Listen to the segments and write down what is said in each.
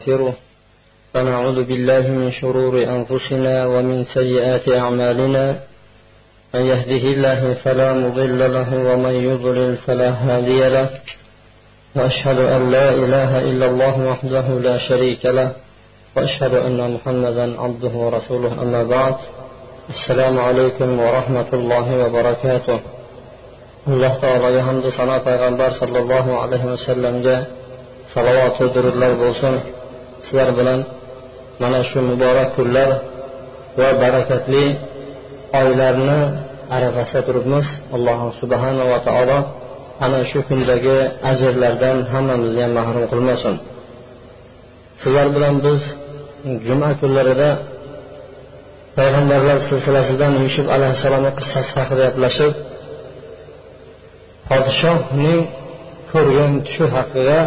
ونستغفره ونعوذ بالله من شرور أنفسنا ومن سيئات أعمالنا. من يهده الله فلا مضل له ومن يضلل فلا هادي له. وأشهد أن لا إله إلا الله وحده لا شريك له. وأشهد أن محمدا عبده ورسوله أما بعد. السلام عليكم ورحمة الله وبركاته. alloh taologa hamdu sano payg'ambar sollallohu alayhi vasallamga salovatu durudlar bo'lsin sizlar bilan mana shu muborak kunlar va barakatli oylarni arafasida turibmiz. Alloh subhanava taolo ana shu kundagi ajrlardan hammamizni ham mahrum qilmasin. Sizlar bilan biz juma kunlarida payg'ambarlar silsilasidan yusuf alayhissalomni qissasi haqida gaplashib podshohning ko'rgan tushi haqiga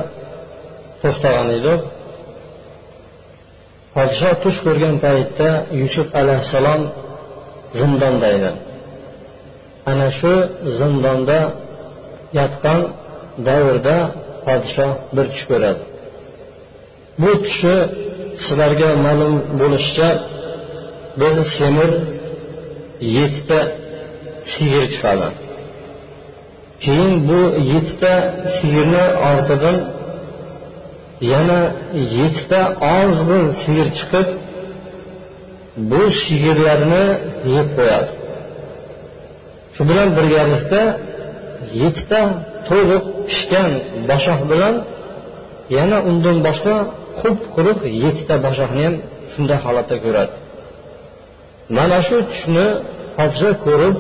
to'xtagan edik. Podsho tush ko'rgan paytda yusuf alayhissalom zindonda edi. Ana shu zindonda yotgan davrda podshoh bir tush ko'radi. Bu tushi sizlarga ma'lum bo'lishicha bir semir yettita sigir chiqadi. Keyin bu yettita sigirni ortidan yana yettita ozg'in sigir chiqib bu sigirlarni yeb qo'yadi. Shu bilan birgalikda yettita to'liq pishgan boshoq bilan yana undan boshqa qup quruq yettita boshoqni ham shunday holatda ko'radi. Mana shu tushni podsho ko'rib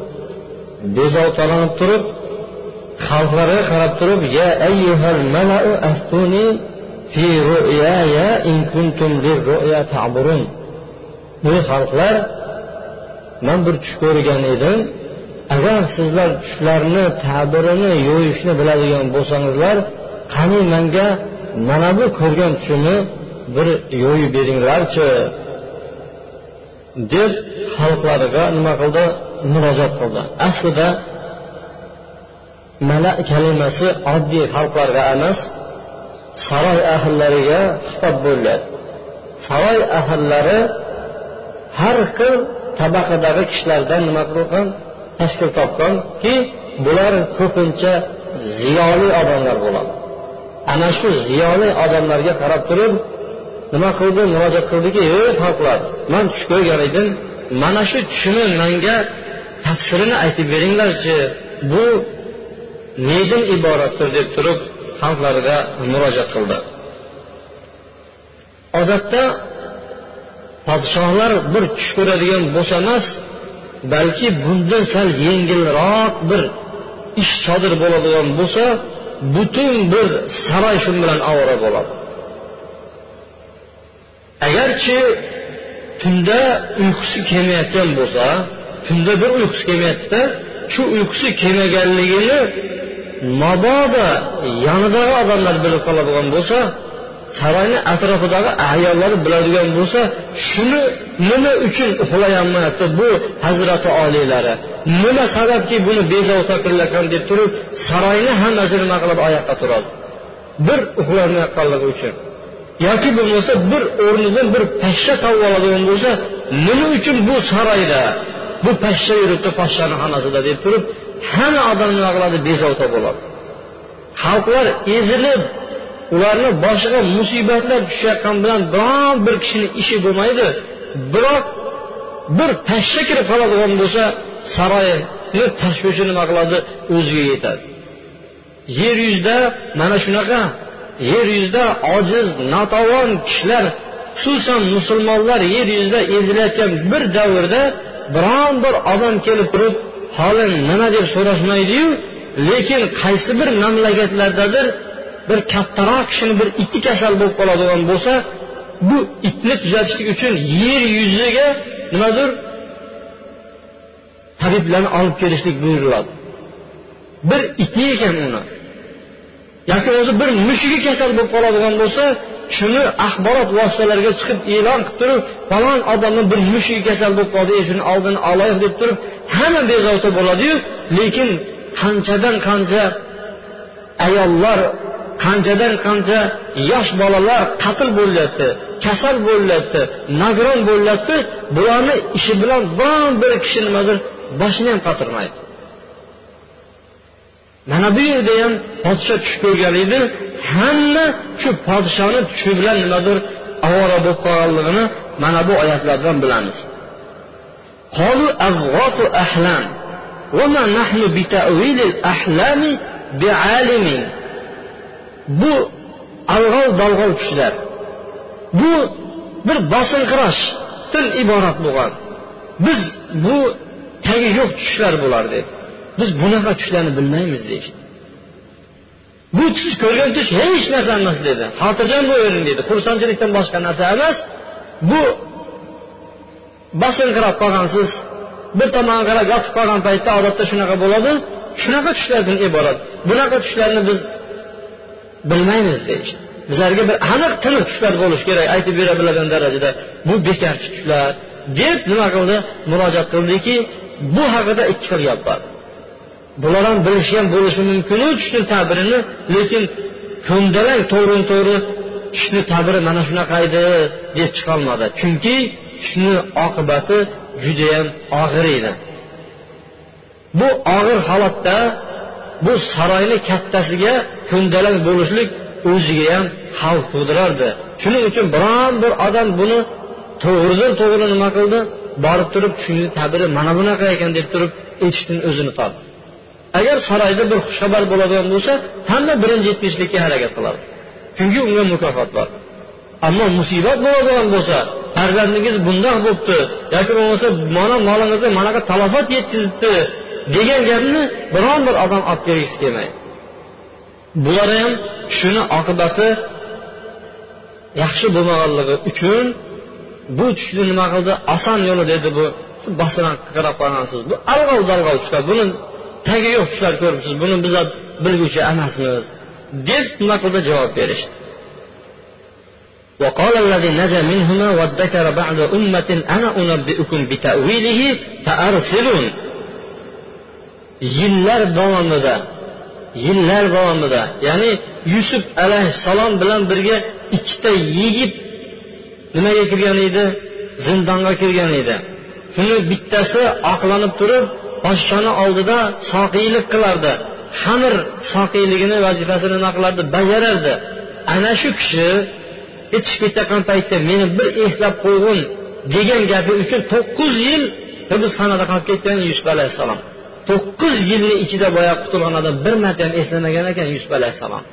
bezovtalanib turib xalqlarga qarab turib ya ayyuhal malau aftuni fi ru'yaya in kuntum lirru'ya ta'burun ey xalqlar man bir tush ko'rgan edim agar sizlar tushlarni ta'birini yo'yishni biladigan bo'lsangizlar qani manga mana bu ko'rgan tushimni bir yo'yib beringlarchi deb xalqlarga nima qildi? Murojaat qildi. Aslida mala kalimasi oddiy xalqlarga emas saroy ahllariga xitob bo'ladi saroy ahllari har xil tabaqadagi kishilardan nima qilgan? Tashkil topganki bular ko'pincha ziyoli odamlar bo'ladi. Ana shu ziyoli odamlarga qarab turib nima qildi? Murojaat qildiki ey xalqlar man tush ko'rgan edim. Mana shu tushni manga tafsirini aytib beringlarchi. Bu nedan iboratdir? deb turib xalqlariga murojaat qildi. Odatda podshohlar bir tush ko'radigan bo'lsa emas balki bundan sal yengilroq bir ish sodir bo'ladigan bo'lsa butun bir saroy shu bilan ovora bo'ladi. Agarchi tunda uyqusi kelmayotgan bo'lsa tunda bir uyqusi kelmayaptida shu uyqusi kelmaganligini mabodo yonidagi odamlar bilib qoladigan bo'lsa saroyni atrofidagi ayollar biladigan bo'lsa shuni nima uchun uxlayolmayapti bu hazrati oliylari nima sababki buni bezovta qilayotgan deb turib saroyni hammasi nima qilib oyoqqa turadi? Bir uxlamayotganligi uchun. Yoki bo'lmasa bir o'rnidan bir pashsha topib oladigan bo'lsa nima uchun bu saroyda bu pashsha yuribdi poshshani xonasida deb turib hamma odam nima qiladi bezovta bo'ladi. Xalqlar ezilib ularni boshiga musibatlar tushayotgani bilan biron bir kishini ishi bo'lmaydi. Biroq bir pashsha kirib qoladigan bo'lsa saroyni tashvishi nima qiladi o'ziga yetadi. Yer yuzida mana shunaqa yer yuzida ojiz notavon kishilar xususan musulmonlar yer yuzida ezilayotgan bir davrda biron bir odam kelib turib holing nima deb so'rashmaydiyu? Lekin qaysi bir mamlakatlardadir bir kattaroq kishini bir iti kasal bo'lib qoladigan bo'lsa bu itni tuzatishlik uchun yer yuziga nimadir tabiblarni olib kelishlik buyuriladi. Bir iti ekan uni. Yoki o'zi bir mushugi kasal bo'lib qoladigan bo'lsa shuni axborot vositalariga chiqib e'lon qilib turib falon odamni bir mushugi kasal bo'lib qoldi shuni oldini olaylik deb turib hamma bezovta bo'ladiyu lekin qanchadan qancha ayollar qanchadan qancha yosh bolalar qatl bo'lyapti kasal bo'lyapti nagron bo'lyapti bularni ishi bilan biron bir kishi nimadir boshini ham qotirmaydi mana bu yerda ham podsho tush ko'rgan edi hamma shu podshoni tushi bilan nimadir ovora bo'lib qolganligini mana bu oyatlardan bilamiz قالوا أضغاث أحلام وما نحن بتأويل الأحلام بعالمين bu alg'ov dalg'ov tushlar bu bir bosinqirashdan iborat bo'lgan biz bu tagi yo'q tushlar bo'lar dedi biz bunaqa tushlarni bilmaymiz deyishdi Bu tush ko'rgan tush hech narsa emas dedi. Xotirjam bo'lavering dedi. Xursandchilikdan boshqa narsa emas. Bu bosinqirab qolgansiz bir tomonga qarab yotib qolgan paytda odatda shunaqa bo'ladi. Shunaqa tushlardan iborat. Bunaqa tushlarni biz bilmaymiz deyishdi. Bizlarga bir aniq tiniq tushlar bo'lishi kerak aytib bera biladigan darajada. Bu bekarchi tushlar deb nima qildi? Murojaat qildiki bu haqida ikki xil gap bor. Bular ham bilishgan bo'lishi mumkinu tushni tabirini lekin ko'ndalang to'g'ri to'g'ri tushni tabiri mana shunaqa edi deb chiqolmadi. Chunki tushni oqibati judayam og'ir edi. Bu og'ir holatda bu saroyni kattasiga ko'ndalang bo'lishlik o'ziga ham xavf tug'dirardi. Shuning uchun biron bir odam buni to'g'ridan to'g'ri nima qildi? Borib turib tushni tabiri mana bunaqa ekan deb turib aytishdan o'zini tortdi. Agar saroyda bir xushxabar bo'ladigan bo'lsa hamma birinchi yetmishlikka harakat qiladi. Chunki unga mukofot bor. Ammo musibat bo'ladigan bo'lsa farzandingiz bundoq bo'libdi yoki bo'lmasa mana molingizga manaqa talofat yetkazibdi degan gapni biron bir odam olib kelgisi kelmaydi. Bular ham shuni oqibati yaxshi bo'lmaganligi uchun bu tushni nima qildi? Oson yo'li dedi bu. Bostirib qarab qolgansiz bu alg'ov dalg'ov tushlar buni tagi yo'q tushlar ko'ribsiz buni biz bilguvchi emasmiz deb nima qildi javob berishdi وقال الذي نجا منهما وادكر بعد أمة أنا أنبئكم بتأويله فأرسلون yillar davomida yillar davomida ya'ni yusuf alayhissalom bilan birga ikkita yigit nimaga kirgan edi zindonga kirgan edi shuni bittasi oqlanib turib podshoni oldida soqiylik qilardi. Xamir soqiyligini vazifasini nima qilardi bajarardi. Ana shu kishi ichib ketayotgan paytda meni bir eslab qo'yg'in degan gapi uchun to'qqiz yil hibsxonada qolib ketgan yusuf alayhissalom. To'qqiz yilni ichida boya qutulgan bir marta ham eslamagan ekan yusuf alayhissalom.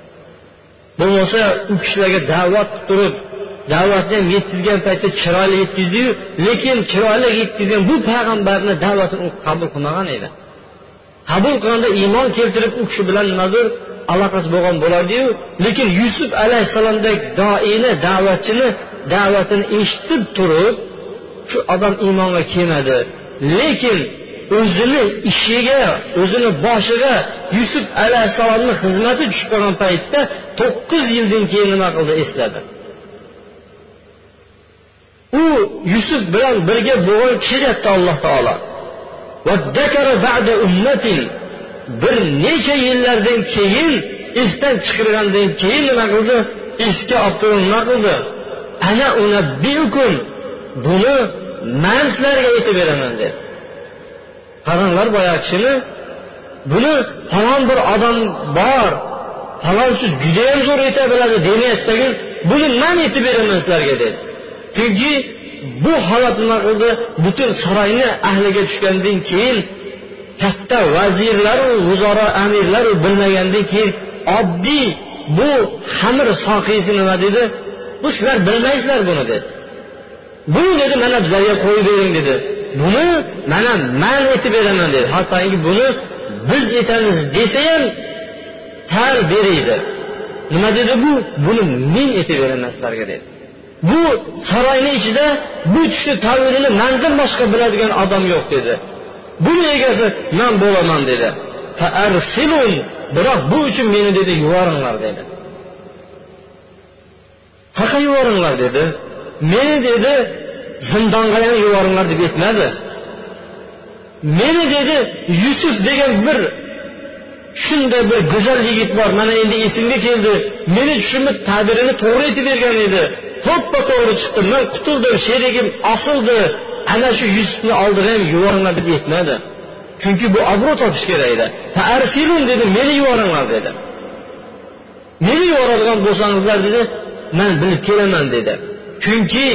Bo'lmasa u kishilarga da'vat qilib turib da'vatni ham yetkazgan paytda chiroyli yetkazdiyu lekin chiroyli yetkazgan bu payg'ambarni da'vatini u qabul qilmagan edi. Qabul qilganda iymon keltirib u kishi bilan nimadir aloqasi bo'lgan bo'lardiyu lekin yusuf alayhissalomdek doini da'vatchini da'vatini eshitib turib shu odam iymonga kelmadi. Lekin o'zini ishiga o'zini boshiga yusuf alayhissalomni xizmati tushib qolgan paytda to'qqiz yildan keyin nima qildi esladi. U yusuf bilan birga bo'lgan kishi deyapti alloh taolo. Bir necha yillardan keyin esdan chiqargandan keyin nima qildi? Esga olib turib nima qildi? Ana unabbiukum buni man sizlarga aytib beraman dedi. Qaranglar boyagi kishini buni falon bir odam bor falonchi judayam zo'r ayta biladi demayaptidagi buni man aytib beraman sizlarga dedi. Chunki bu holat nima qildi? Butun saroyni ahliga tushgandan keyin katta vazirlaru vuzoro amirlaru bilmagandan keyin oddiy bu xamir soqiysi nima dedi? Bu sizlar bilmaysizlar buni dedi. Buni dedi mana bizlarga qo'yib bering dedi. Buni mana man aytib beraman dedi. Hattoki buni biz aytamiz desa ham sal beriydi. Nima dedi bu? Buni men aytib beraman sizlarga dedi. Bu saroyni ichida bu tushni tavirini mandan boshqa biladigan odam yo'q dedi. Buni egasi man bo'laman dedi. Biroq bu uchun meni dedi. Yuboringlar dedi. Qayoqqa yuboringlar dedi. Meni dedi. Zindonga ham yuboringlar deb aytmadi. Meni dedi. Yusuf degan bir shunday bir go'zal yigit bor. Mana endi esimga keldi. Meni tushimni tabirini to'g'ri aytib bergan edi. To'ppa to'g'ri chiqdi. Man qutuldim sherigim osildi. Ana shu yusufni oldiga ham yuboringlar deb aytmadi chunki bu obro' topish kerak edi. Dedi meni yuboringlar dedi. Meni yuboradigan bo'lsangizlar dedi man bilib kelaman dedi. Chunki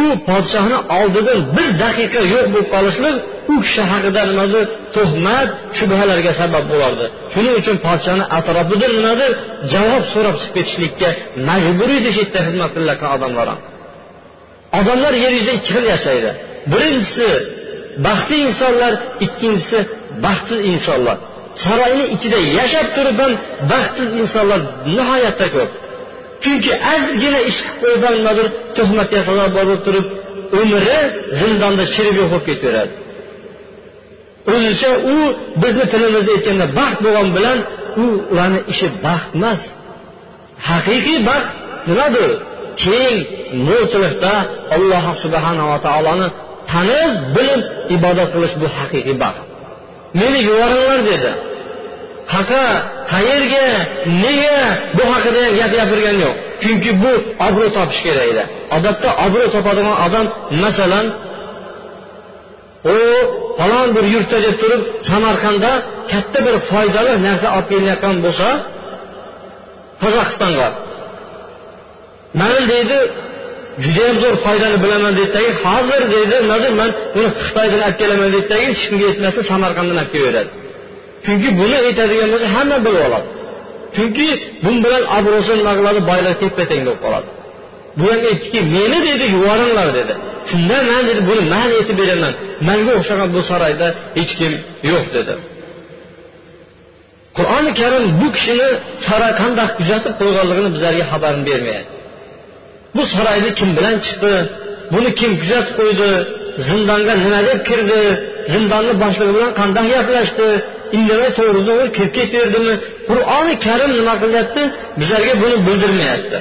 u podshohni oldida bir daqiqa yo'q bo'lib qolishlik u kishi haqida nimadir tuhmat shubhalarga sabab bo'lardi. Shuning uchun podshohni atrofidan nimadir javob so'rab chiqib ketishlikka majbur edi shu yerda xizmat qilayotgan odamlar ham. Odamlar yer yuzida ikki xil yashaydi. Birinchisi baxtli insonlar ikkinchisi baxtsiz insonlar. Saroyni ichida yashab turib ham baxtsiz insonlar nihoyatda ko'p. Chunki ozgina ish qilib qo'yib nimadir tuhmatga sabab bo'lib turib umri zindonda chirib yo'q bo'lib ketaveradi. O'zicha u bizni tilimizda aytganda baxt bo'lgani bilan u ularni ishi baxt emas. Haqiqiy baxt nimadir? Keng mo'lchilikda alloh subhanava taoloni tanib bilib ibodat qilish bu haqiqiy baxt. Meni yuboringlar dedi. Qaqa qayerga nega bu haqida gap gapirgani yo'q. Chunki bu obro' topish kerak edi. Odatda obro' topadigan odam masalan u falon bir yurtda deb turib samarqandda katta bir foydali narsa olib kelayotgan bo'lsa qozog'istonga. Mani deydi judayam zo'r foydani bilaman deydidagi hozir deydi man buni xitoydan olib kelaman deydidagi hech kimga yetmasa samarqanddan olib kelaveradi. Chunki buni aytadigan bo'lsa hamma bilib oladi chunki bu bilan obro'si nima boylar teppa teng bo'lib qoladi. Bu ham aytdiki meni dedi yuboringlar dedi. Shunda man dedi buni man aytib beraman. Manga o'xshagan bu saroyda hech kim yo'q dedi. Qur'oni karim bu kishini saroy qandoq kuzatib qo'yganligini bizlarga xabarini bermayapti. Bu saroyni kim bilan chiqdi? Buni kim kuzatib qo'ydi? Zindonga nima deb kirdi? Zindonni boshlig'i bilan qanday gaplashdi? Indamay to'g'ri to'g'ri kirib ketaverdimi qur'oni karim nima qilyapti? Bizlarga buni bildirmayapti.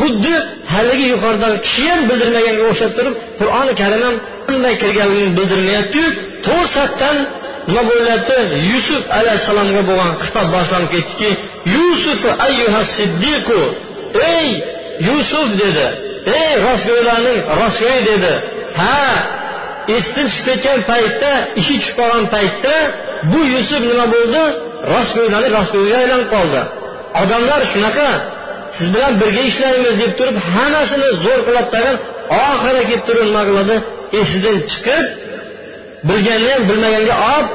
Xuddi haligi yuqoridagi kishi ham bildirmaganga o'xshab turib qur'oni karim ham qanday kirganligini bildirmayaptiyu. To'satdan nima bo'lyapti? Yusuf alayhissalomga bo'lgan xitob boshlanib ketdiki yusuf siddiqu ey yusuf dedi. Ey rostgo'ylarning rostgo'yi dedi. Ha esdan chiqib ketgan paytda ishi tushib qolgan paytda bu yusuf nima bo'ldi? Rostgo'ylarni rostgo'yga aylanib qoldi. Odamlar shunaqa siz bilan birga ishlaymiz deb turib hammasini zo'r qilib tag'in oxiri kelib turib nima qiladi? Esidan chiqib bilganni ham bilmaganga olib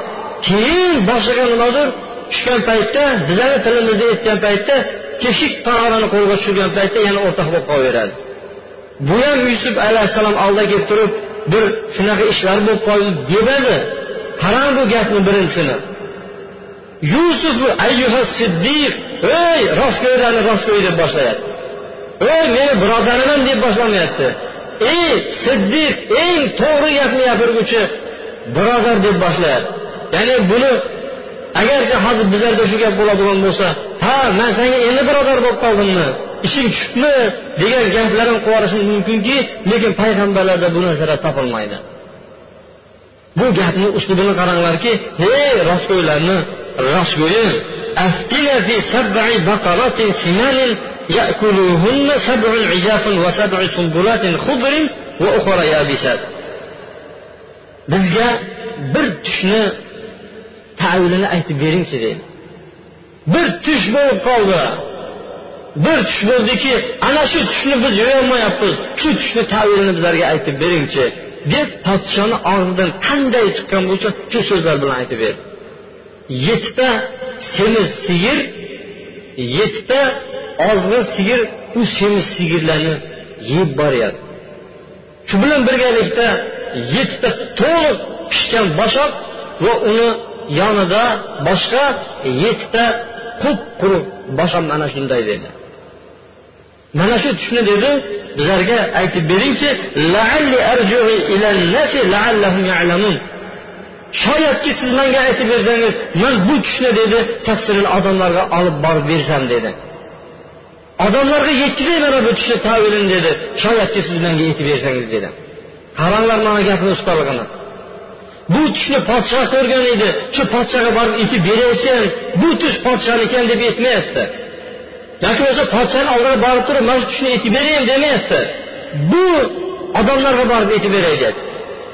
keyin boshiga nimadir tushgan paytda bizani tilimizda aytgan paytda teshik tog'orani qo'lga tushirgan paytda yana o'rtoq bo'lib qolaveradi. Bu ham yusuf alayhissalom oldiga kelib turib bir shunaqa ishlar bo'lib qoldi demadi. Qarang bu gapni birinchisini yusuf ayyuha siddiq ey rostgo'ylarni rostgo'y deb boshlayapti. Ey meni birodariman deb boshlamayapti ey siddiq eng to'g'ri gapni gapirguvchi birodar deb boshlayapti. Ya'ni buni agarchi hozir bizlarda shu gap bo'ladigan bo'lsa ha man senga endi birodar bo'lib qoldimmi? ishing tushibmi degan gaplar ham qilib yuborishi mumkinki lekin payg'ambarlarda bu narsalar topilmaydi bu gapni uslubini qaranglarki hey rostgo'ylarni rostgo'yi أفتنا في سبع بقرات سمان يأكلوهن سبع عجاف وسبع سنبلات خضر وأخرى يابسات bizga bir tushni tavilini aytib beringchi deydi bir tush bo'lib qoldi Bir tush bo'ldiki ana shu tushni biz yo'yolmayapmiz. Shu tushni tavilini bizlarga aytib beringchi. Deb podshoni og'zidan qanday chiqqan bo'lsa shu so'zlar bilan aytib berdi yettita semiz sigir yettita ozg'in sigir u semiz sigirlarni yeb boryapti. Shu bilan birgalikda yettita to'liq pishgan boshoq va uni yonida boshqa yettita qup quruq boshoq mana shunday dedi. Mana shu tushni dedi bizlarga aytib beringchi shoyatki siz menga aytib bersangiz man bu tushni dedi tafsirini odamlarga olib borib bersam dedi. Odamlarga yetkazay mana bu tushni tavilini dedi shoyatki siz menga aytib bersangiz dedi. Qaranglar mana gapni ustaligini bu tushni podshoh ko'rgan edi shu podshoga borib aytib beravetsam bu tush podshoni ekan deb aytmayapti. Yoki bo'lmasa podshani oldiga borib turib mana shu tushni aytib berayin demayapti. Bu odamlarga borib aytib beray deyapti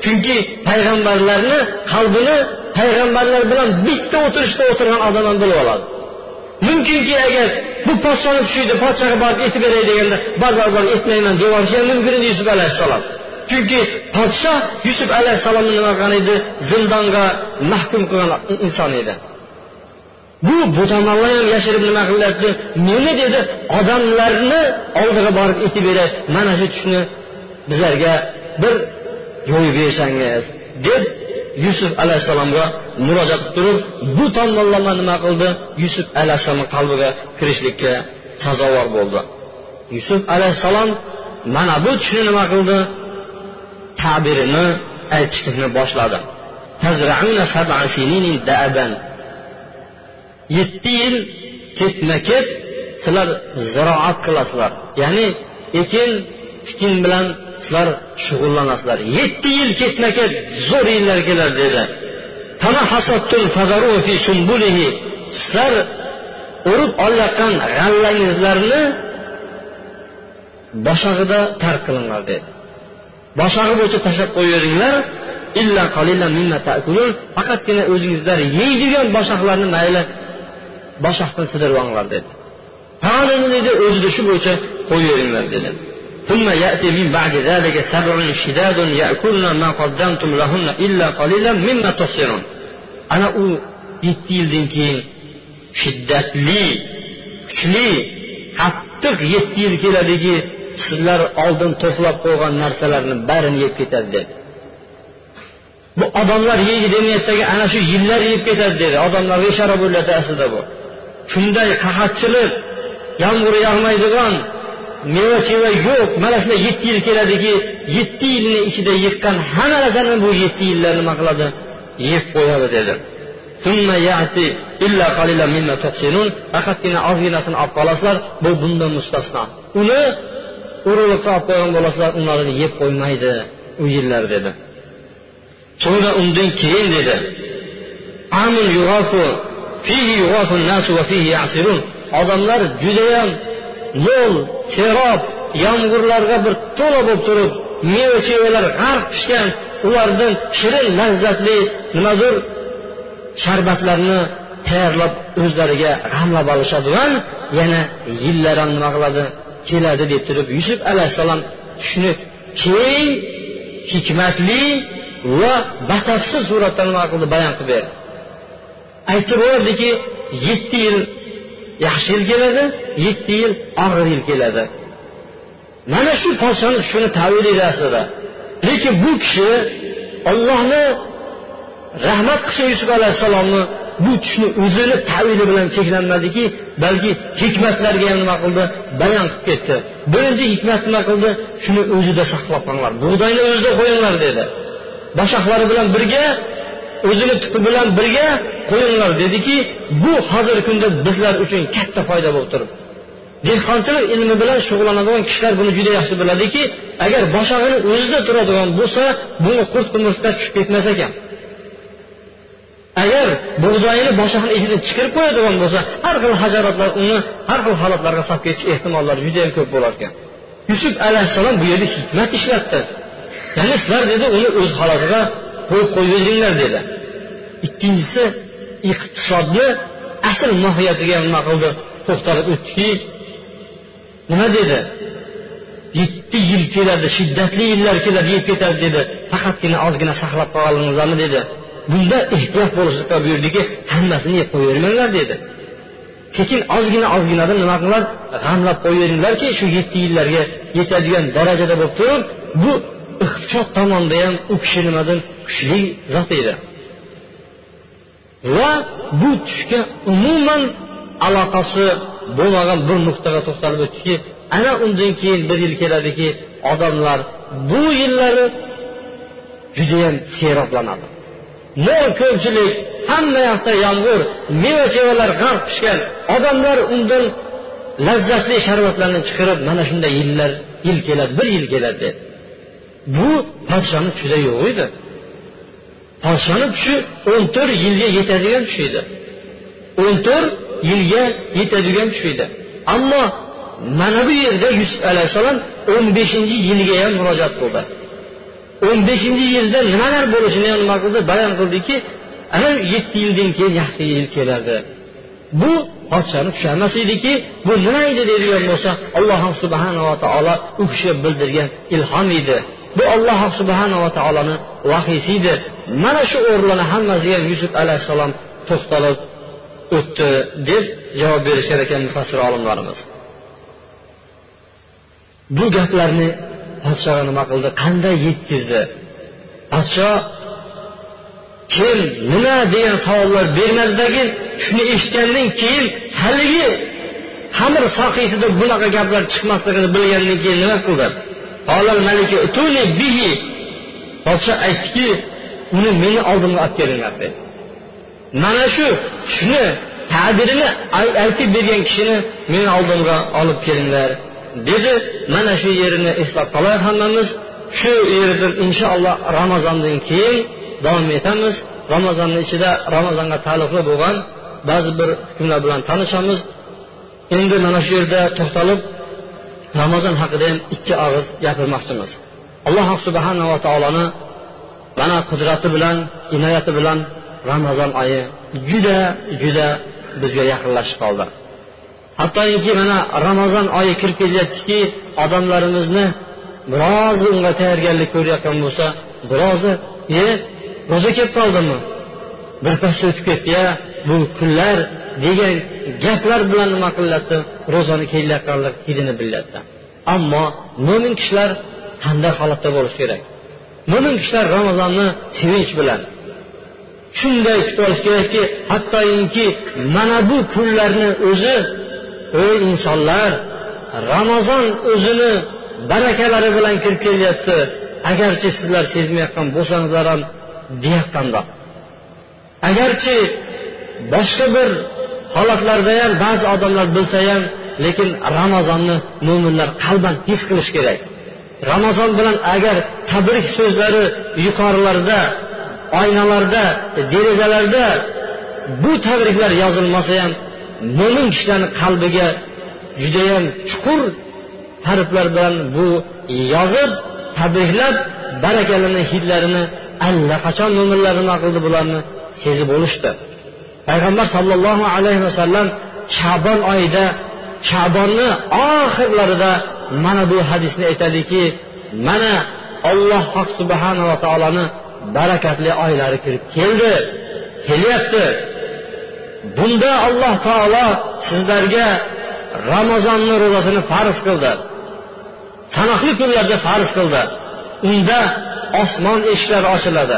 chunki payg'ambarlarni qalbini payg'ambarlar bilan bitta o'tirishda o'tirgan odam ham bilib oladi. Mumkinki agar bu podshoni tushidi podshoga borib aytib beray deganda bor bor bor aytmayman deb yuborishi ham mumkin edi yusuf alayhissalom. Chunki podshoh yusuf alayhissalomni nima qilgan edi? Zindonga mahkum qilgan inson edi. Bu bu ham yashirib nima qilyapti? Meni dedi? Odamlarni oldiga borib aytib beray mana shu tushni bizlarga bir yo'yib bersangiz deb yusuf alayhissalomga murojaat qilib turib bu tomonlama nima qildi? Yusuf alayhissalomni qalbiga kirishlikka sazovor bo'ldi. Yusuf alayhissalom mana bu tushni nima qildi? Tabirini aytishlikni boshladi. Yetti yil ketma ket sizlar ziroat qilasizlar. Ya'ni ekin tikin bilan sizlar shug'ullanasizlar. Yetti yil ketma ket zo'r yillar keladi dedi. Sizlar urib olayotgan g'allangizlarni boshag'ida tark qilinglar dedi. Boshog'i bo'yicha tashlab qo'yaveringlar faqatgina o'zingizlar yeydigan boshoqlarni mayli boshoqdan sidirib olinglar dedi qolini dedi o'zida shu bo'yicha qo'yaveringlar dedi ثم يأتي من بعد ذلك سبع شداد يأكلن ما قدمتم لهن إلا قليلا مما تحصنون ana u yetti yildan keyin shiddatli kuchli qattiq yetti yil keladiki sizlar oldin to'plab qo'ygan narsalarni barini yeb ketadi dedi bu odamlar yeydi demayaptiki ana shu yillar yeb ketadi dedi odamlarga ishora bo'lyapti aslida bu Shunday qahatchilik yomg'ir yog'maydigan meva cheva yo'q. Mana shunday yetti yil keladiki yetti yilni ichida yiqqan hamma narsani bu yetti yillar nima qiladi? Yeb qo'yadi dedi. Faqatgina ozginasini olib qolasizlar bu bundan mustasno. Uni urug'likqa olib qo'ygan bo'lasizlar ularni yeb qo'ymaydi u yillar dedi. So'ngra undan keyin dedi. Odamlar judayam mo'l serob yomg'irlarga bir to'la bo'lib turib meva chevalar g'arq pishgan ulardan shirin lazzatli nimadir sharbatlarni tayyorlab o'zlariga g'amlab olishadi va yana yillar ham nima qiladi keladi deb turib yusuf alayhissalom shuni keng hikmatli va batafsil suratda nima qildi bayon qilib berdi. Aytib berdiki yetti yil yaxshi yil keladi yetti yil og'ir yil keladi. Mana shu podshoni shuni tavil aslida lekin bu kishi ollohni rahmat qilsa yusuf alayhissalomni bu tushni o'zini tavili bilan cheklanmadiki balki hikmatlarga ham nima qildi? Bayon qilib ketdi. Birinchi hikmat nima qildi? Shuni o'zida saqlab qolinglar bug'doyni o'zida qo'yinglar dedi. Boshoqlari bilan birga o'zini tupi bilan birga qo'yinglar. Dediki bu hozirgi kunda bizlar uchun katta foyda bo'lib turibdi. Dehqonchilik ilmi bilan shug'ullanadigan kishilar buni juda yaxshi biladiki agar boshog'ini o'zida turadigan bo'lsa bunga qurt qumursqa tushib ketmas ekan. Agar bug'doyini boshog'ini ichidan chiqarib qo'yadigan bo'lsa har xil hajarotlar uni har xil holatlarga solib ketish ehtimollari judayam ko'p bo'lar ekan. Yusuf alayhissalom bu yerda hikmat ishlatdi. Ya'ni sizlar dedi uni o'z holatiga qo'yib qo'yavering dedi. Ikkinchisi iqtisodni asl mohiyatiga nima qildi to'xtalib o'tdiki nima dedi? Yetti yil keladi shiddatli yillar keladi yeb ketadi dedi. Faqatgina ozgina saqlab qolingizlarmi dedi. Bunda ehtiyot bo'lishlikqa buyurdiki hammasini yeb qo'yavermanglar dedi. Keyin ozgina ozginadan nima qilinglar g'amlab qo'yaveringlarki shu yetti yillarga yetadigan darajada bo'lib turib bu iqtisod tomonda ham u kishi nimadan kuchli zot edi. Va bu tushga umuman aloqasi bo'lmagan bir nuqtaga to'xtalib o'tdiki ana undan keyin bir yil keladiki odamlar bu yillari judayam seroblanadi mo'l ko'pchilik hamma yoqda yomg'ir meva chevalar g'arq pishgan odamlar undan lazzatli sharbatlarni chiqarib mana shunday yillar yil keladi bir yil keladi. dedi bu podshoni tushida yo'q edi. Podshoni tushi o'n to'rt yilga yetadigan tush edi. O'n to'rt yilga yetadigan tush edi. Ammo mana bu yerda yusuf alayhissalom o'n beshinchi yilga ham murojaat qildi. o'n beshinchi yilda nimalar bo'lishini ham nima qildi? Bayon qildiki ana yetti yildan keyin yaxshi yil keladi. Bu podshoni tushi emas ediki bu nima edi deydigan bo'lsa alloh subhanava taolo u kishiga bildirgan ilhom edi. Bu alloh subhanava taoloni vahiysi edi mana shu o'rinlarni hammasiga yusuf alayhissalom to'xtalib o'tdi deb javob berishar ekan mufassir olimlarimiz. Bu gaplarni podshoga nima qildi? Qanday yetkazdi? Podsho kim nima degan savollar bermadidagi shuni eshitgandan keyin haligi xamir sohiysida bunaqa gaplar chiqmasligini bilgandan keyin nima qildi? Podsho aytdiki uni meni oldimga olib kelinglar dedi mana shu shuni ta'birini aytib bergan kishini meni oldimga olib kelinglar dedi. Mana shu yerini eslab qolaylik hammamiz. Shu yerdan inshaalloh ramazondan keyin davom etamiz. Ramazonni ichida ramazonga taalluqli bo'lgan ba'zi bir hukmlar bilan tanishamiz. Endi mana shu yerda to'xtalib ramazon haqida ham ikki og'iz gapirmoqchimiz. Alloh subhanava taoloni mana qudrati bilan inoyati bilan ramazon oyi juda juda bizga yaqinlashib qoldi. Hattoki mana ramazon oyi kirib kelyaptiki odamlarimizni biroz unga tayyorgarlik ko'rayotgan bo'lsa birozi e ro'za kelib qoldimi? Birpas o'tib ketdi ya bu kunlar degan gaplar bilan nima qilyapti? Ro'zani kelayotganligini hidini bilyapti ammo mo'min kishilar qanday holatda bo'lishi kerak? Mo'min kishilar ramazonni sevinch bilan shunday kutib olish kerakki hattoki mana bu kunlarni o'zi ey insonlar ramazon o'zini barakalari bilan kirib kelyapti. Agarchi sizlar sezmayotgan bo'lsangizlar ham deyotgandoq agarchi boshqa bir holatlarda ham ba'zi odamlar bilsa ham lekin ramazonni mo'minlar qalban his qilish kerak. Ramazon bilan agar tabrik so'zlari yuqorilarda oynalarda derazalarda bu tabriklar yozilmasa ham mo'min kishilarni qalbiga judayam chuqur harflar bilan bu yozib tabriklab barakalarni hidlarini allaqachon mo'minlar nima qildi bularni sezib olishdi. Payg'ambar sollallohu alayhi vasallam shabon oyida shabonni oxirlarida mana bu hadisni aytadiki mana olloh subhanava taoloni barakatli oylari kirib keldi kelyapti. Bunda alloh taolo sizlarga ramazonni ro'zasini farz qildi. Sanoqli kunlarda farz qildi. Unda osmon eshiklari ochiladi.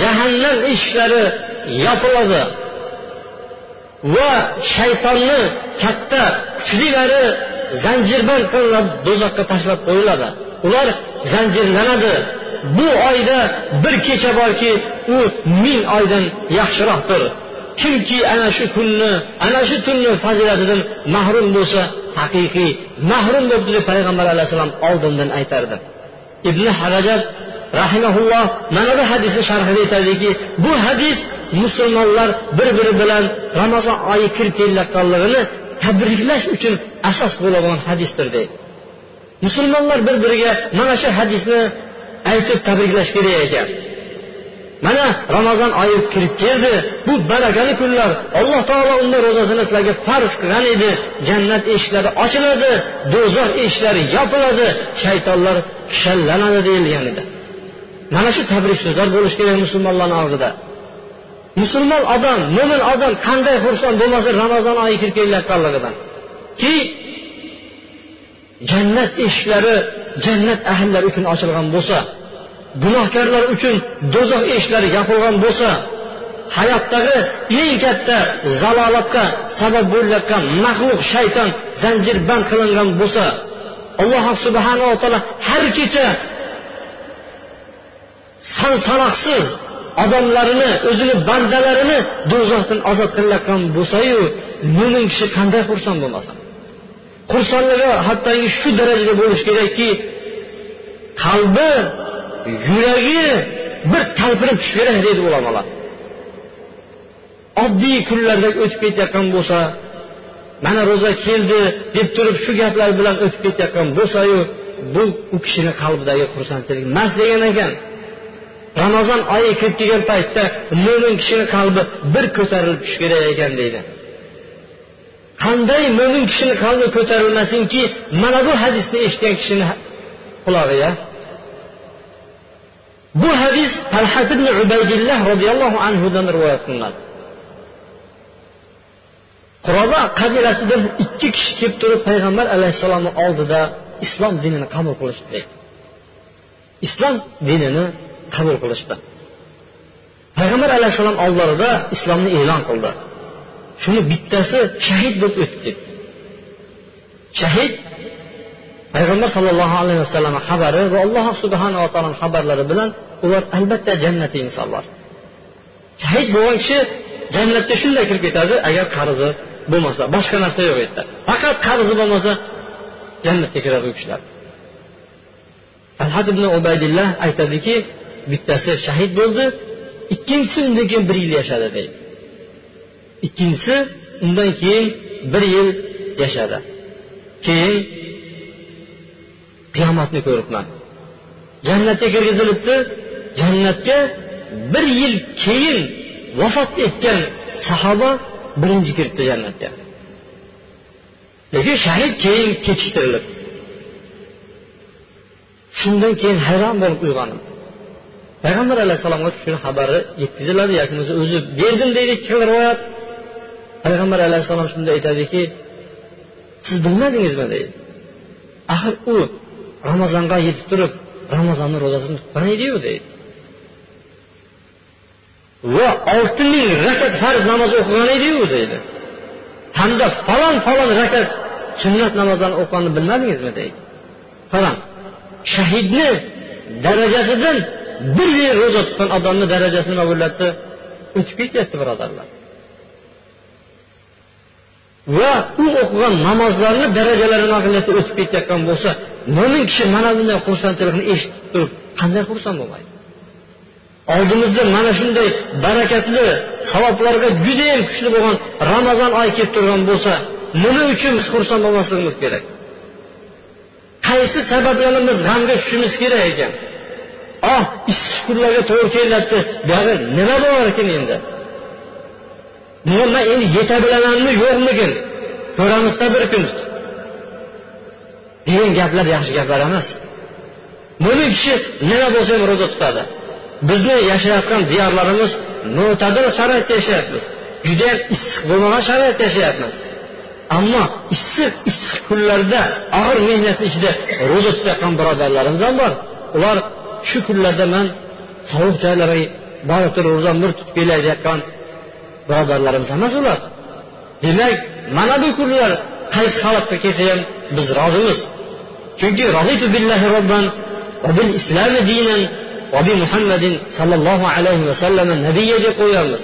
Jahannam eshiklari yopiladi va shaytonni katta kuchlilari zanjirband qilinib do'zaxga tashlab qo'yiladi. Ular zanjirlanadi. Bu oyda bir kecha borki u ming oydan yaxshiroqdir. Kimki ana shu kunni ana shu tunni fazilatidan mahrum bo'lsa haqiqiy mahrum bo'libdi deb payg'ambar alayhissalom oldindan aytardi. Ibn harajat rahimaulloh mana bu hadisni sharhida aytadiki bu hadis musulmonlar bir biri bilan ramazon oyi kirib kelayotganligini tabriklash uchun asos bo'ladigan hadisdir deydi. Musulmonlar bir biriga mana shu hadisni aytib tabriklash kerak ekan. Mana ramazon oyi kirib keldi bu barakali kunlar alloh taolo unda ro'zasini sizlarga farz qilgan edi. Jannat eshiklari ochiladi do'zax eshiklari yopiladi shaytonlar kishanlanadi deyilgan edi. Mana shu tabrik so'zlar bo'lishi kerak musulmonlarni og'zida. Musulmon odam mo'min odam qanday xursand bo'lmasa ramazon oyi kirib kelayotganligidan. Ki jannat eshiklari jannat ahllari uchun ochilgan bo'lsa gunohkorlar uchun do'zax eshiklari yopilgan bo'lsa hayotdagi eng katta zalolatga sabab bo'layotgan maxluq shayton zanjirband qilingan bo'lsa alloh subhanava taolo har kecha son odamlarini o'zini bandalarini do'zaxdan ozod qilayotgan bo'lsayu mo'min kishi qanday xursand bo'lmasin xursandligi hattoki shu darajada bo'lishi kerakki qalbi yuragi bir talpinib tushish kerak deydi ulamolar. Oddiy kunlarda o'tib ketayotgan bo'lsa mana ro'za keldi deb turib shu gaplar bilan o'tib ketayotgan bo'lsayu bu u kishini qalbidagi xursandchilik emas degan ekan. Ramazon oyi kirib kelgan paytda mo'min kishini qalbi bir ko'tarilib tushishi kerak ekan deydi. Qanday mo'min kishini qalbi ko'tarilmasinki mana bu hadisni eshitgan kishini qulog'iga bu hadis talhat ibn ubaydilloh roziyallohu anhudan rivoyat qilinadi. Quroba qabilasidan ikki kishi kelib turib payg'ambar alayhissalomni oldida islom dinini qabul qilishdi. Islom dinini qabul qilishdi. Payg'ambar alayhissalom oldlarida islomni e'lon qildi. Shuni bittasi shahid bo'lib o'tib ketdi shahid payg'ambar sollallohu alayhi vasallam xabari va alloh subhanava taoloni xabarlari bilan ular albatta jannatli insonlar. Shahid bo'lgan kishi jannatga shunday kirib ketadi agar qarzi bo'lmasa boshqa narsa yo'q u yerda faqat qarzi bo'lmasa jannatga kiradi u kishilar. Alhad ibn ubaydillah aytadiki bittasi shahid bo'ldi. Ikkinchisi undan keyin bir yil yashadi deydi ikkinchisi undan keyin bir yil yashadi. Keyin qiyomatni ko'ribman jannatga kirgizilibdi. Jannatga bir yil keyin vafot etgan sahoba birinchi kiribdi jannatga. Lekin shahid keyin kechiktirilib shundan keyin hayron bo'lib uyg'ondim payg'ambar alayhissalomga shuni xabari yetkaziladi yoki bo'lmasa o'zi berdim deydi ikki rivoyat. Payg'ambar alayhissalom shunda aytadiki siz bilmadingizmi? deydi. Axir u ramazonga yetib turib ramazonni ro'zasini tutgan ediyu deydi. Va olti ming rakat farz namoz o'qigan ediyu deydi. Hamda falon falon rakat sunnat namozlarni o'qiganini bilmadingizmi? deydi. Falon shahidni darajasidan bir yil ro'za tutgan odamni darajasi nima bo'lyapti o'tib ketyapti birodarlar. Va u o'qigan namozlarni darajalari nima qilyapti o'tib ketayotgan bo'lsa mo'min kishi mana bunday xursandchilikni eshitib turib qanday xursand bo'lmaydi? Oldimizda mana shunday barakatli savoblarga judayam kuchli bo'lgan ramazon oyi kelib turgan bo'lsa nima uchun biz xursand bo'lmasligimiz kerak? Qaysi sabablarni biz g'amga tushishimiz kerak ekan? Ah, oh issiq kunlarga to'g'ri kelyapti. Buyog'i nima bo'lar ekan endi? Man endi yeta bilamanmi yo'qmikin ko'ramizda bir kun. Degan gaplar yaxshi gaplar emas. Mo'min kishi nima bo'lsa ham ro'za tutadi. Bizni yashayotgan diyorlarimiz mo'tadil sharoitda yashayapmiz. Judayam issiq bo'lmagan sharoitda yashayapmiz. Ammo issiq issiq kunlarda og'ir mehnatni ichida ro'za tutayotgan birodarlarimiz ham bor. Ular shu kunlarda man sovuq joylarga borib turib ro'za bir tutib kelayotgan birodarlarimiz emas ular. Demak mana bu kunlar qaysi holatda kelsa ham biz rozimiz. Chunki billahi robban va bil islami dinan va bi muhammadin sollallohu alayhi vasallam nabiya deb qo'yamiz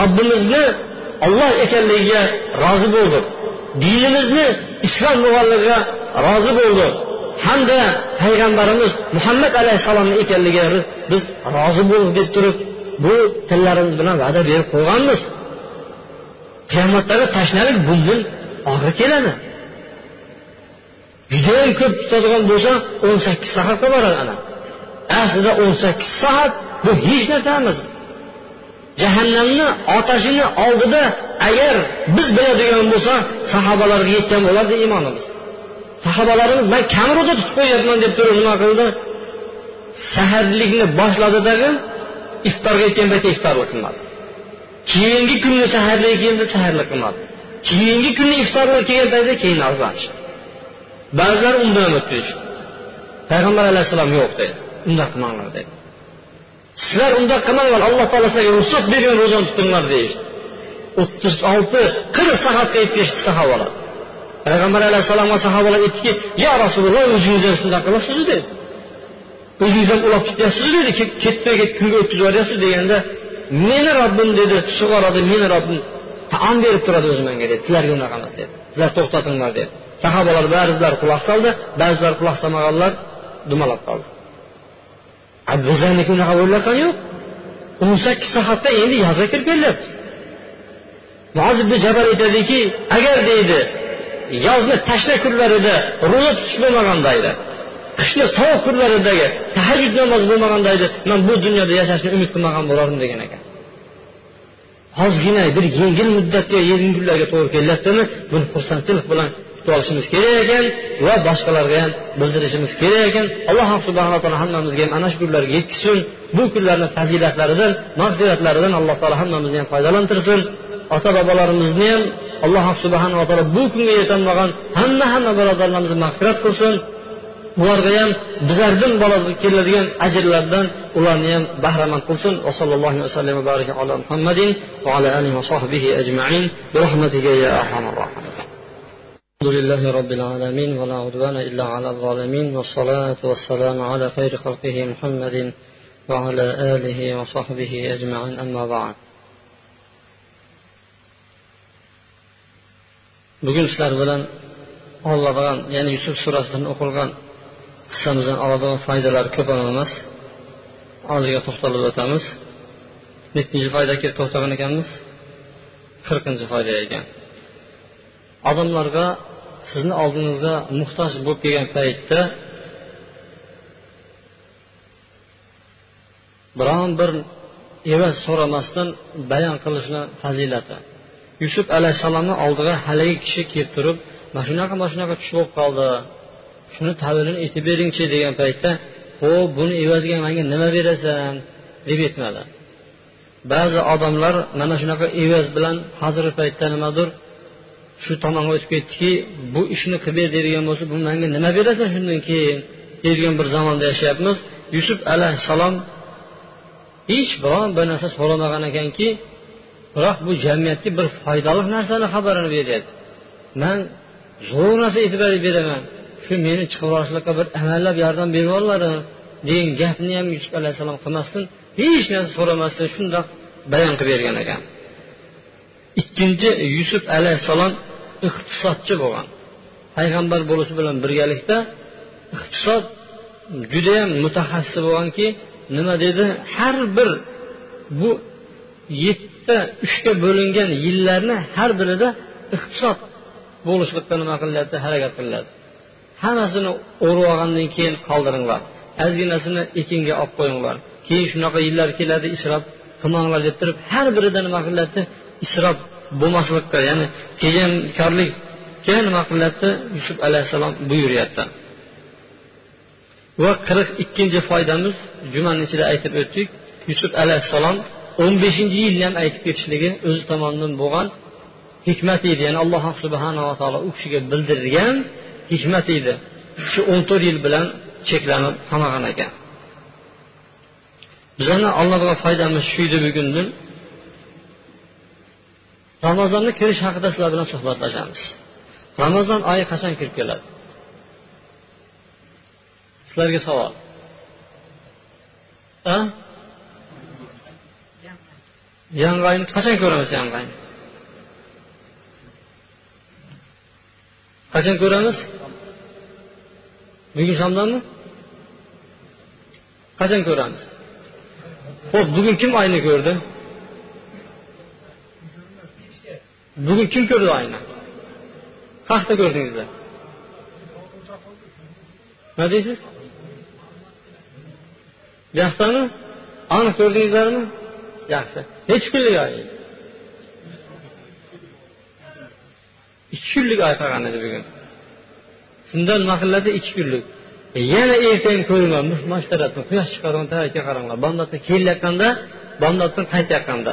robbimizni olloh ekanligiga rozi bo'ldik dinimizni islom bo'lganligiga rozi bo'ldik hamda payg'ambarimiz muhammad alayhissalomni ekanligiga biz rozi bo'ldik deb turib bu tillarimiz bilan va'da berib qo'yganmiz. Qiyomatdagi tashnalik bundan og'ir keladi. Judayam ko'p tutadigan bo'lsa o'n sakkiz soatga boradi ana. Aslida o'n sakkiz soat bu hech narsa emas jahannamni otashini oldida agar biz biladigan bo'lsa sahobalarga yetgan bo'lardi iymonimiz sahobalarimiz man kam ro'za tutib qo'yyapman deb turib nima qildi saharlikni boshladi tag'in iftorga yetgan paytda iftorlik qilmadi keyingi kunni saharlik keldi saharlik qilmadi keyingi kunni iftorlik kelgan paytda keyin navbatishdi ba'zilar undan ketishdi payg'ambar alayhissalom yo'q dedi undoq qilmanglar dedi sizlar undoq qilmanglar alloh taolo sizlarga ruxsat bergan ro'zani tutinglar deyishdi o'ttiz olti qirq soatga yetib ketishdi sahobalar payg'ambar alayhissalomga sahobalar aytdiki yo rasululloh o'zingiz ham shunday qilasizu dedi. O'zingiz ham ulab ketyapsizu dedi. Ketmay kunga o'tkazib yuboryapsiz deganda meni robbim dedi. Sug'oradi meni robbim taom berib turadi o'zi menga dedi. Sizlarga unaqa emas dedi. Sizlar to'xtatinglar dedi. Sahobalar ba'zilari quloq soldi ba'zilar quloq solmaganlar dumalab qoldi. Bizlarniki unaqa bo'layotgani yo'q. O'n sakkiz soatda endi yozga kirib kelyapmiz muoz ibn jabal aytadiki agar deydi. Yozni tashna kunlarida ro'za tutish bo'lmaganda edi. Qishni sovuq kunlaridagi tahajjud namozi bo'lmaganda edi. Man bu dunyoda yashashni umid qilmagan bo'lardim degan ekan. Ozgina bir yengil muddatga yengil kunlarga to'g'ri kelyaptimi? Buni xursandchilik bilan kutib olishimiz kerak ekan va boshqalarga ham bildirishimiz kerak ekan. Alloh subhanaa taolo hammamizga ham ana shu kunlarga yetkazsin bu kunlarni fazilatlaridan mag'firatlaridan alloh taolo hammamizni ham foydalantirsin. Ota bobolarimizni ham alloh subhanava taolo bu kunga yetolmagan hamma hamma birodarlarimizni mag'firat qilsin ularga ham bizlardan keladigan ajrlardan ularni ham bahramand qilsin va sallallohu vasallam va baraka ala muhammadin va ala alihi va sohbihi ajmain برحمتك يا ارحم الراحمين الحمد لله رب العالمين ولا عدوان إلا على الظالمين والصلاة والسلام على خير خلقه محمد وعلى آله وصحبه أجمعين أما بعد bugun sizlar bilan oladigan ya'ni yusuf surasidan o'qilgan hissamizdan oladigan foydalar ko'p ham emas. Oziga to'xtalib o'tamiz. Nettinchi foyda kelib to'xtagan ekanmiz. Qirqinchi foyda ekan. Odamlarga sizni oldingizga muhtoj bo'lib kelgan paytda biron bir evaz so'ramasdan bayon qilishni fazilati. Yusuf alayhissalomni oldiga haligi kishi kelib turib mana shunaqa mana shunaqa tush bo'lib qoldi. Shuni tabirini aytib beringchi degan paytda ho'p buni evaziga manga nima berasan? deb aytmadi. Ba'zi odamlar mana shunaqa evaz bilan hozirgi paytda nimadir shu tomonga o'tib ketdiki bu ishni qilib ber deydigan bo'lsa bu manga nima berasan shundan keyin? deydigan bir zamonda yashayapmiz. Yusuf alayhissalom hech biron bir narsa so'ramagan ekanki biroq bu jamiyatga bir foydali narsani xabarini beryapti. Man zo'r narsa e'tibor beraman. Shu meni chiqib yuborishlikqa bir amallab yordam berib degan gapni ham yusuf alayhissalom qilmasdan hech narsa so'ramasdan shundoq bayon qilib bergan ekan. Ikkinchi yusuf alayhissalom iqtisodchi bo'lgan. Payg'ambar bo'lishi bilan birgalikda iqtisod judayam mutaxassis bo'lganki nima dedi? Har bir bu yettita uchga bo'lingan yillarni har birida iqtisod bo'lishlikqa nima qilyapti harakat qilyapti hammasini o'rib olgandan keyin qoldiringlar. Ozginasini ekinga olib qo'yinglar. Keyin shunaqa yillar keladi isrof qilmanglar deb turib har birida nima qilyapti isrof bo'lmaslikqa ya'ni tejamkorlikka nima qilyapti yusuf alayhissalom buyuryapti. Va qirq ikkinchi foydamiz jumani ichida aytib o'tdik yusuf alayhissalom o'n beshinchi yilni ham aytib ketishligi o'zi tomonidan bo'lgan hikmat edi. Ya'ni alloh subhanava taolo u kishiga bildirgan hikmat edi. Shu o'n to'rt yil bilan cheklanib qolmagan ekan. Bizani allohga foydamiz shu edi bugundan ramazonni kirish haqida sizlar bilan suhbatlashamiz. Ramazon oyi qachon kirib keladi? Sizlarga savol. Oyni qachon ko'ramiz yangi oyni qachon ko'ramiz bugun shomdanmi qachon ko'ramiz ho'p bugun kim oyni ko'rdi bugun kim ko'rdi oyni qayerda ko'rdingizlar nima deysiz bu yoqdami aniq ko'rdingizlarmi yaxshi nechi kunlik oy ikki kunlik oy qolgan edi bugun. Shundan nima ikki kunlik. E, yana ertaga ko'raman mana shu tarafdan quyosh chiqadigan tarafga qaranglar. Bomdoddan kelayotganda bomdoddan qaytayotganda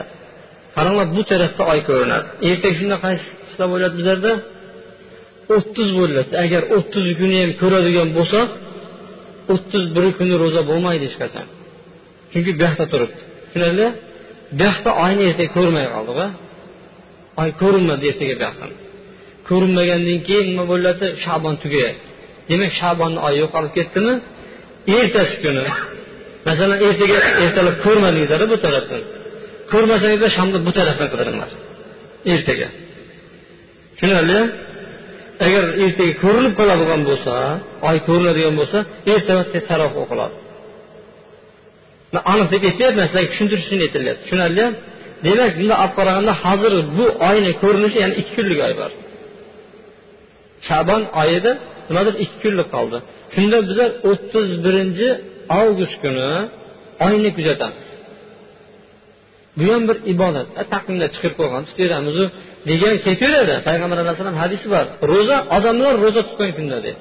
qaranglar bu tarafda oy ko'rinadi. Ertaga shunda qaysi qishlab bo'ladi bizlarda? O'ttiz bo'ladi agar o'ttiz kuni ham ko'radigan bo'lsak o'ttiz bir kuni ro'za bo'lmaydi hech qachon. Chunki bu yoqda turibdi. Tushunarli? Bu yoqda oyni ertaga ko'rmay qoldik oy ko'rinmadi ertaga bu yoqdan. Ko'rinmagandan keyin nima bo'ladi? Shabon tugayadi demak shabonni oyi yo'qolib ketdimi? Ertasi kuni. Masalan ertaga ertalab ko'rmadingizlar bu tarafdan. Ko'rmasangizlar shamni bu tarafdan qidiringlar ertaga. Tushunarli agar ertaga ko'rinib qoladigan bo'lsa oy ko'rinadigan bo'lsa ertalab tarof o'qiladi. Aniq deb aytmayapman sizlarga tushuntirish uchun aytilyapti tushunarlimi demak bunday olib qaraganda hozir bu oyni ko'rinishi ya'ni ikki kunlik oy bor. Shabon oyida nimadir ikki kunlik qoldi. Shunda bizlar o'ttiz birinchi avgust kuni oyni kuzatamiz. Bu ham bir ibodat. Taqvimda chiqib qo'ygan tutaveramizu degan ketaveradi payg'ambar alayhissalom hadisi bor. Ro'za odamlar ro'za tutgan kunda dedi.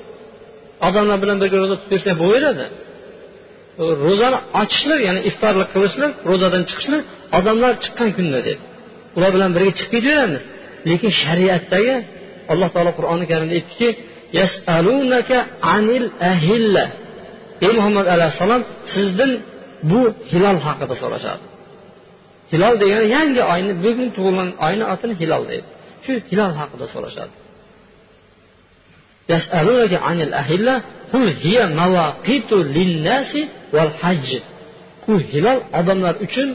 Odamlar bilan birga ro'za tutib bersak bo'laveradi ro'zani ochishlik ya'ni iftorlik qilishlik ro'zadan chiqishni odamlar chiqqan kunda dedi. Ular bilan birga chiqib ketaveramiz lekin shariatdagi alloh taolo qur'oni karimda aytdiki anil ahilla. Ey muhammad alayhissalom sizdan bu hilol haqida so'rashadi. Hilol degani yangi oyni bugun tug'ilgan oyni otini hilol deydi. Shu hilol haqida so'rashadi. U hilol odamlar uchun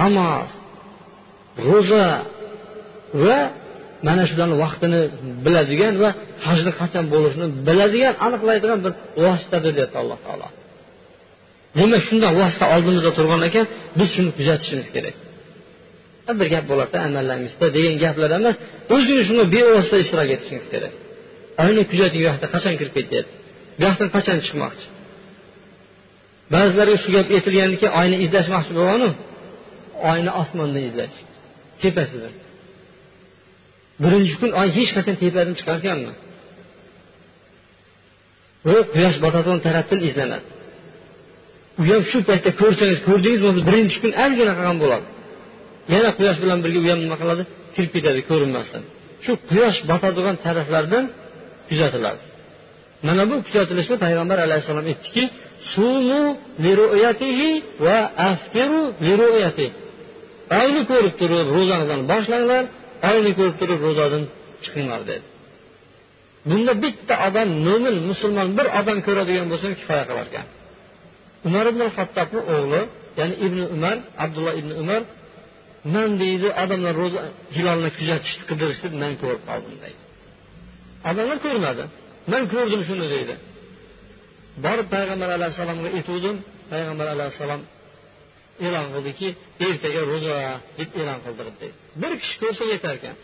namoz ro'za va mana shularni vaqtini biladigan va hajni qachon bo'lishini biladigan aniqlaydigan bir vositadir deyapti alloh taolo demak shundoq vosita oldimizda turgan ekan biz shuni kuzatishimiz kerak. Bir gap bo'ladida amallaringizda degan gaplar emas o'zingiz shunga bevosita ishtirok etishingiz kerak. Ayni kuzating bu yoqda qachon kirib ketyapti? Bu yoqdan qachon chiqmoqchi? Ba'zilarga shu gap aytilgandiki oyni izlashmoqchi bo'lganu oyni osmondan izlash tepasidan birinchi kun oy hech qachon tepadan chiqarkanmi? Bu quyosh botadigan tarafdan izlanadi. U ham shu paytda ko'rsangiz ko'rdingiz bo'lsa birinchi kun ozgina qilgan bo'ladi. Yana quyosh bilan birga u ham nima qiladi? Kirib ketadi ko'rinmasdan. Shu quyosh botadigan taraflardan kuzatiladi. Mana bu kuzatilishni payg'ambar alayhissalom aytdiki sumu va aftiru oyni ko'rib turib ro'zangizdan boshlanglar oyni ko'rib turib ro'zadan chiqinglar dedi. Bunda bitta odam mo'min musulmon bir odam ko'radigan bo'lsa kifoya qilar ekan. Umar ibn hattobni o'g'li ya'ni ibn umar abdulloh ibn umar man deydi odamlar ro'za hilolni kuzatishni qidirishni man ko'rib qoldim deydi. Odamlar ko'rmadi man ko'rdim shuni deydi. Borib payg'ambar alayhissalomga aytuvdim payg'ambar alayhissalom e'lon qildiki ertaga ro'za deb e'lon qildirib deydi. Bir kishi ko'rsa yetar ekan.